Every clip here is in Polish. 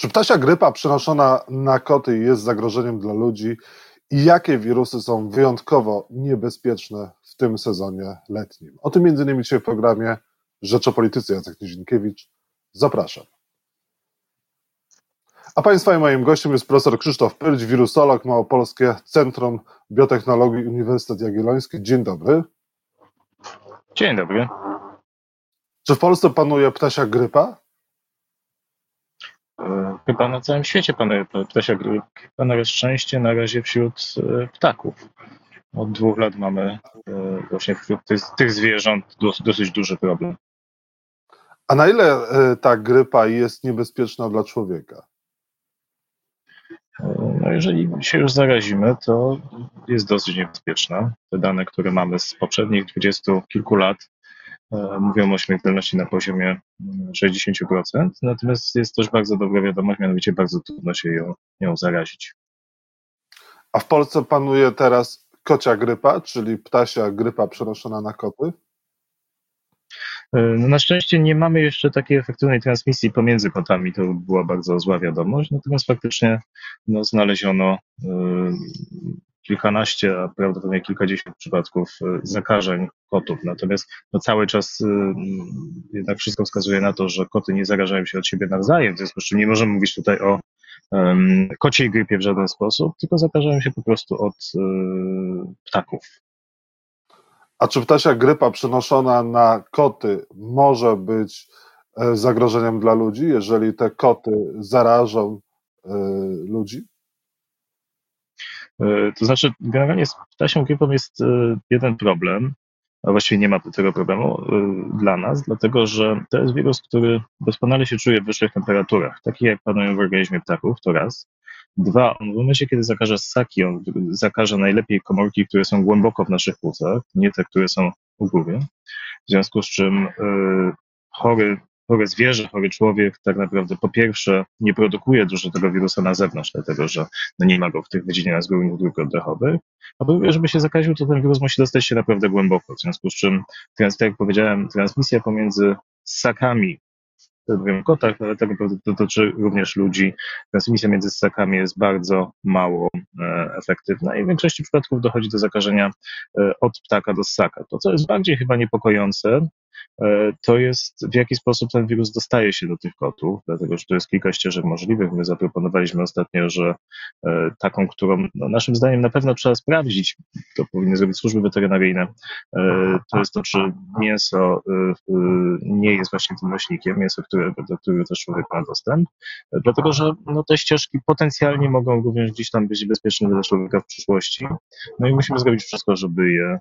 Czy ptasia grypa przenoszona na koty jest zagrożeniem dla ludzi i jakie wirusy są wyjątkowo niebezpieczne w tym sezonie letnim? O tym między innymi dzisiaj w programie Rzecz o Polityce Jacek Nizinkiewicz. Zapraszam. A Państwa i moim gościem jest profesor Krzysztof Pyrć, wirusolog, Małopolskie Centrum Biotechnologii Uniwersytet Jagielloński. Dzień dobry. Dzień dobry. Czy w Polsce panuje ptasia grypa? E, chyba na całym świecie panuje ptasia grypa. Na szczęście na razie wśród e, ptaków. Od dwóch lat mamy e, właśnie wśród tych, tych zwierząt dosyć duży problem. A na ile ta grypa jest niebezpieczna dla człowieka? No jeżeli się już zarazimy, to jest dosyć niebezpieczna. Te dane, które mamy z poprzednich dwudziestu kilku lat, e, mówią o śmiertelności na poziomie 60%, mm, natomiast jest też bardzo dobra wiadomość, mianowicie bardzo trudno się ją, ją zarazić. A w Polsce panuje teraz kocia grypa, czyli ptasia grypa przenoszona na koty? E, no na szczęście nie mamy jeszcze takiej efektywnej transmisji pomiędzy kotami, to była bardzo zła wiadomość, natomiast faktycznie no, znaleziono y, kilkanaście, a prawdopodobnie kilkadziesiąt przypadków y, zakażeń kotów. Natomiast no, cały czas y, jednak wszystko wskazuje na to, że koty nie zarażają się od siebie nawzajem, w związku z czym nie możemy mówić tutaj o um, kociej grypie w żaden sposób, tylko zakażają się po prostu od ptaków. A czy ptasia grypa przenoszona na koty może być e, zagrożeniem dla ludzi, jeżeli te koty zarażą e, ludzi? E, to znaczy, generalnie z ptasią grypą jest jeden problem, a właściwie nie ma tego problemu dla nas, dlatego że to jest wirus, który doskonale się czuje w wyższych temperaturach, takich jak panują w organizmie ptaków, to raz. Dwa, on w momencie, kiedy zakaże ssaki, on zakaże najlepiej komórki, które są głęboko w naszych płucach, nie te, które są u góry. W związku z czym chory, chore zwierzę, chory człowiek tak naprawdę po pierwsze nie produkuje dużo tego wirusa na zewnątrz, dlatego że no nie ma go w tych wydzieleniach z górnych dróg oddechowych, a po drugie, żeby się zakaził, to ten wirus musi dostać się naprawdę głęboko, w związku z czym, tak jak powiedziałem, transmisja pomiędzy ssakami mówię o kotach, ale naprawdę dotyczy również ludzi. Transmisja między ssakami jest bardzo mało e, efektywna i w większości przypadków dochodzi do zakażenia e, od ptaka do ssaka. To, co jest bardziej chyba niepokojące, to jest w jaki sposób ten wirus dostaje się do tych kotów, dlatego że to jest kilka ścieżek możliwych. My zaproponowaliśmy ostatnio, że e, taką, którą no, naszym zdaniem na pewno trzeba sprawdzić, to powinny zrobić służby weterynaryjne, e, to jest to, czy mięso nie jest właśnie tym nośnikiem, mięso, które, do którego też człowiek ma dostęp, dlatego że no, te ścieżki potencjalnie mogą również gdzieś tam być bezpieczne dla człowieka w przyszłości. No i musimy zrobić wszystko, żeby je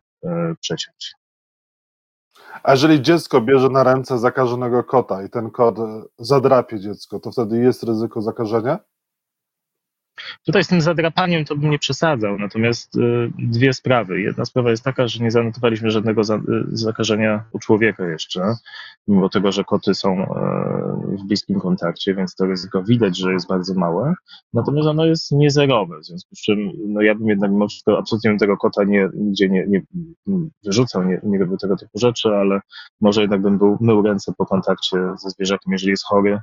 przeciąć. A jeżeli dziecko bierze na ręce zakażonego kota i ten kot zadrapie dziecko, to wtedy jest ryzyko zakażenia? Tutaj z tym zadrapaniem to bym nie przesadzał, natomiast y, dwie sprawy. Jedna sprawa jest taka, że nie zanotowaliśmy żadnego y, zakażenia u człowieka jeszcze, mimo tego, że koty są y, w bliskim kontakcie, więc to ryzyko widać, że jest bardzo małe, natomiast ono jest niezerowe, w związku z czym no ja bym jednak mimo wszystko absolutnie tego kota nie, nigdzie nie, nie wyrzucał, nie, nie robił tego typu rzeczy, ale może jednak bym był mył ręce po kontakcie ze zwierzakiem, jeżeli jest chory,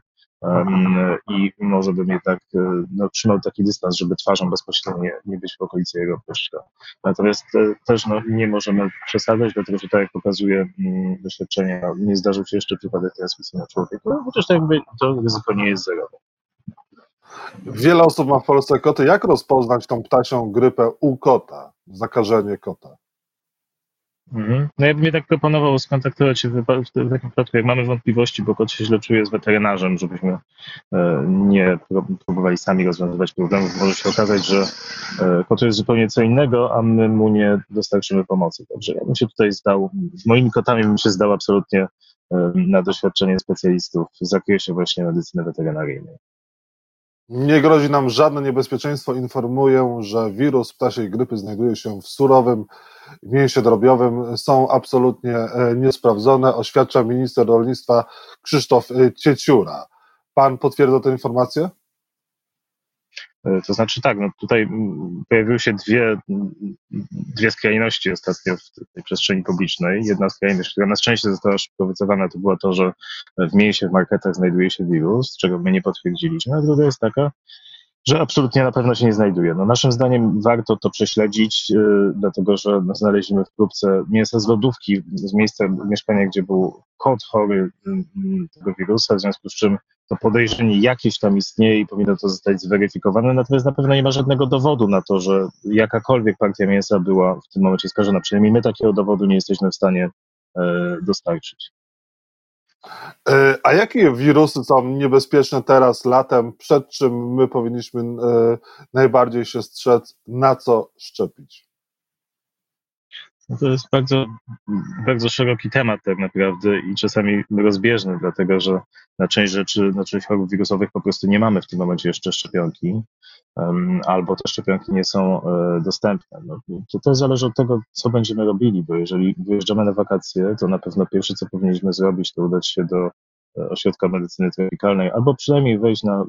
i może bym jednak e, no, trzymał taki dystans, żeby twarzą bezpośrednio nie, nie być w okolicy jego pryszka. Natomiast e, też no, nie możemy przesadzać, dlatego że tak jak pokazuje mm, doświadczenie, no, nie zdarzył się jeszcze przypadek transmisji na człowieka, no, chociaż tak jakby to ryzyko nie jest zerowe. Wiele osób ma w Polsce koty. Jak rozpoznać tą ptasią grypę u kota, zakażenie kota? Mhm. No ja bym jednak proponował skontaktować się w, w, takim przypadku, jak mamy wątpliwości, bo kot się źle czuje z weterynarzem, żebyśmy e, nie próbowali sami rozwiązywać problemów. Może się okazać, że e, jest zupełnie co innego, a my mu nie dostarczymy pomocy. Także ja bym się tutaj zdał, z moimi kotami bym się zdał absolutnie e, na doświadczenie specjalistów w zakresie właśnie medycyny weterynaryjnej. Nie grozi nam żadne niebezpieczeństwo. Informuję, że wirus ptasiej grypy znajduje się w surowym mięsie drobiowym. Są absolutnie e, niesprawdzone, oświadcza minister rolnictwa Krzysztof e, Cieciura. Pan potwierdza tę informację? To znaczy tak, no tutaj mm, pojawiły się dwie, dwie skrajności ostatnio w tej przestrzeni publicznej. Jedna skrajność, która na szczęście została szybko wycofana, to było to, że w w marketach znajduje się wirus, czego my nie potwierdziliśmy, a druga jest taka, że absolutnie na pewno się nie znajduje. No, naszym zdaniem warto to prześledzić, yy, dlatego że no, znaleźliśmy w próbce mięsa z lodówki, z miejsca mieszkania, gdzie był kot chory yy, tego wirusa, w związku z czym to podejrzenie jakieś tam istnieje i powinno to zostać zweryfikowane, natomiast na pewno nie ma żadnego dowodu na to, że jakakolwiek partia mięsa była w tym momencie skażona. Przynajmniej my takiego dowodu nie jesteśmy w stanie yy, dostarczyć. E, a jakie wirusy są niebezpieczne teraz, latem? Przed czym my powinniśmy e, najbardziej się strzec? Na co szczepić? No to jest bardzo, bardzo szeroki temat tak naprawdę i czasami rozbieżny, dlatego że na część rzeczy, na część chorób wirusowych po prostu nie mamy w tym momencie jeszcze szczepionki, albo te szczepionki nie są e, dostępne. No, to też zależy od tego, co będziemy robili, bo jeżeli wyjeżdżamy na wakacje, to na pewno pierwsze, co powinniśmy zrobić, to udać się do ośrodka medycyny tropikalnej, albo przynajmniej wejść na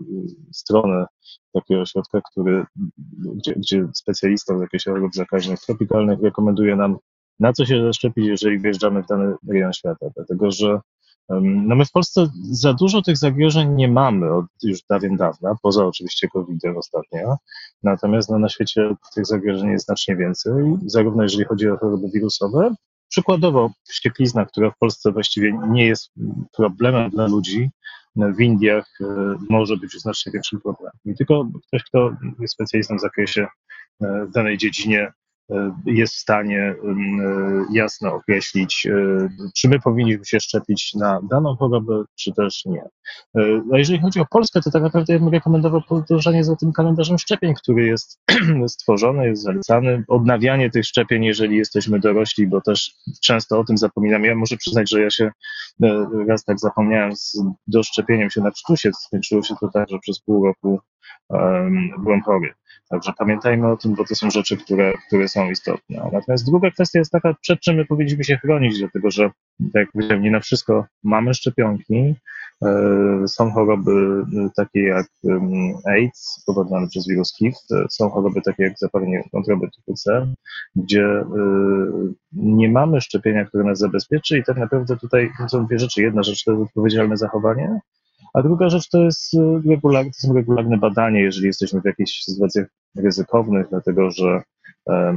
stronę takiego ośrodka, który, gdzie, gdzie specjalista z jakichś chorób zakaźnych tropikalnych rekomenduje nam, na co się zaszczepić, jeżeli wjeżdżamy w dany rejon świata. Dlatego, że no my w Polsce za dużo tych zagrożeń nie mamy od już dawien dawna, poza oczywiście COVID-em ostatnio. Natomiast no, na świecie tych zagrożeń jest znacznie więcej, zarówno jeżeli chodzi o choroby wirusowe, Przykładowo wścieklizna, która w Polsce właściwie nie jest problemem dla ludzi, w Indiach e, może być znacznie większym problemem. I tylko ktoś, kto jest specjalistą w zakresie e, w danej dziedzinie, jest w stanie jasno określić, czy my powinniśmy się szczepić na daną chorobę, czy też nie. A jeżeli chodzi o Polskę, to tak naprawdę ja bym rekomendował podążanie za tym kalendarzem szczepień, który jest stworzony, jest zalecany. Odnawianie tych szczepień, jeżeli jesteśmy dorośli, bo też często o tym zapominamy. Ja muszę przyznać, że ja się raz tak zapomniałem z doszczepieniem się na krztusie. Skończyło się to tak, że przez pół roku byłem chory. Także pamiętajmy o tym, bo to są rzeczy, które, które są istotne. Natomiast druga kwestia jest taka, przed czym my powinniśmy się chronić, dlatego że, tak jak powiedziałem, nie na wszystko mamy szczepionki. E, są choroby e, takie jak AIDS, spowodowane przez wirus HIV, e, są choroby takie jak zapalenie wątroby typu C, gdzie nie mamy szczepienia, które nas zabezpieczy i tak naprawdę tutaj są dwie rzeczy. Jedna rzecz to jest odpowiedzialne zachowanie, a druga rzecz to jest regularne, to są regularne badania, jeżeli jesteśmy w jakichś sytuacjach ryzykownych, dlatego że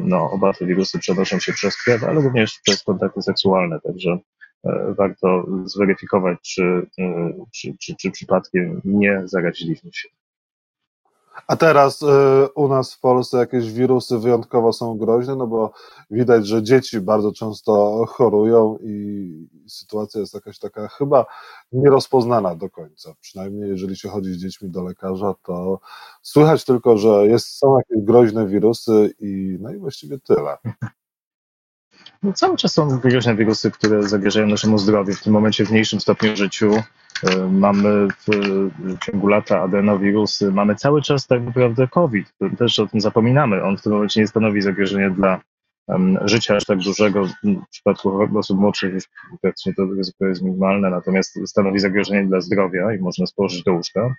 no, oba te wirusy przenoszą się przez krew, ale również przez kontakty seksualne, także E, warto zweryfikować, czy, e, czy, czy, czy przypadkiem nie zaraziliśmy się. A teraz y, u nas w Polsce jakieś wirusy wyjątkowo są groźne, no bo widać, że dzieci bardzo często chorują i sytuacja jest jakaś taka chyba nierozpoznana do końca. Przynajmniej jeżeli się chodzi z dziećmi do lekarza, to słychać tylko, że jest, są jakieś groźne wirusy i no i właściwie tyle. No, cały czas są groźne wirusy, które zagrażają naszemu zdrowiu. W tym momencie w mniejszym stopniu w życiu e, mamy w ciągu lata adenowirusy, mamy cały czas tak naprawdę COVID. Też o tym zapominamy. On w tym momencie nie stanowi zagrożenia dla życia aż tak dużego. W przypadku osób młodszych już praktycznie to ryzyko jest minimalne, natomiast stanowi zagrożenie dla zdrowia i można społożyć do łóżka.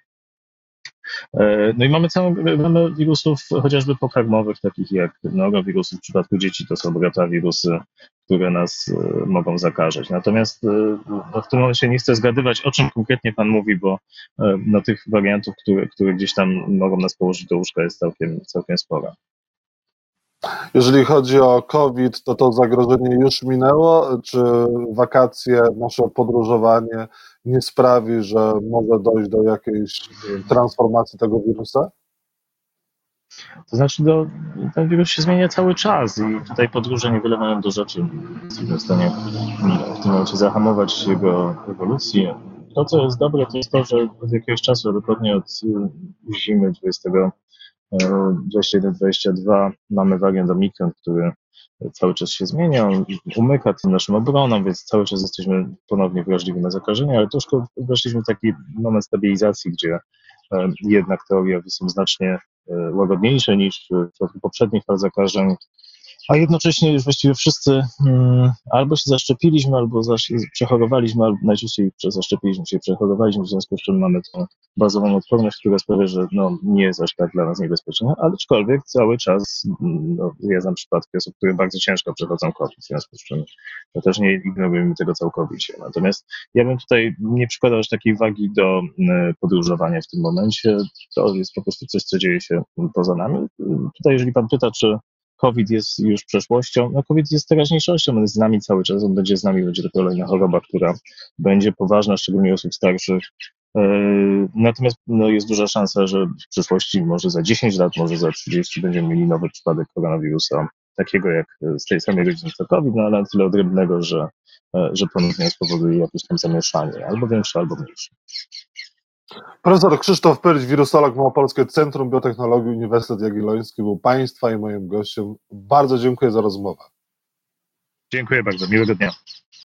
E, no i mamy całą mamy wirusów chociażby pokarmowych, takich jak norovirusy. W przypadku dzieci to są wirusy, które nas e, mogą zakażać. Natomiast e, no w tym momencie nie chcę zgadywać, o czym konkretnie Pan mówi, bo no, tych wariantów, które, które gdzieś tam mogą nas położyć do łóżka jest całkiem, całkiem spora. Jeżeli chodzi o COVID, to to zagrożenie już minęło? Czy wakacje, nasze podróżowanie nie sprawi, że może dojść do jakiejś transformacji tego wirusa? To znaczy, do, ten wirus się zmienia cały czas i tutaj podróże niewiele mają do rzeczy. Jesteśmy w stanie w tym momencie zahamować jego ewolucję. To, co jest dobre, to jest to, że od jakiegoś czasu, dokładnie od zimy 20 21-22 mamy wariant Omikron, który cały czas się zmienia, umyka tym naszym obronom, więc cały czas jesteśmy ponownie wrażliwi na zakażenia, ale troszkę weszliśmy w taki moment stabilizacji, gdzie e, jednak te objawy są znacznie e, łagodniejsze niż w poprzednich fal zakażeń. A jednocześnie już właściwie wszyscy mm, albo się zaszczepiliśmy, albo przechorowaliśmy, albo najczęściej zaszczepiliśmy się przechorowaliśmy, w związku z czym mamy tą bazową odporność, która sprawia, że no, nie jest aż tak dla nas niebezpieczna, ale aczkolwiek cały czas mm, no, ja znam przypadki osób, które bardzo ciężko przechodzą COVID, w związku z czym to też nie ignorujemy tego całkowicie. Natomiast ja bym tutaj nie przykładał aż takiej wagi do mm, podróżowania w tym momencie. To jest po prostu coś, co dzieje się poza nami. Tutaj, jeżeli pan pyta, czy COVID jest już przeszłością. No COVID jest teraźniejszością, on jest z nami cały czas, on będzie z nami, będzie to kolejna choroba, która będzie poważna, szczególnie osób starszych. E, natomiast no, jest duża szansa, że w przyszłości, może za 10 lat, może za 30 będziemy mieli nowy przypadek koronawirusa, takiego jak z tej samej rodziny co COVID, no ale na tyle odrębnego, że, e, że ponownie spowoduje jakieś tam zamieszanie, albo większe, albo mniejsze. Profesor Krzysztof Pyryć, wirusolog Małopolskie Centrum Biotechnologii Uniwersytet Jagielloński był Państwa i moim gościem. Bardzo dziękuję za rozmowę. Dziękuję bardzo, miłego dnia.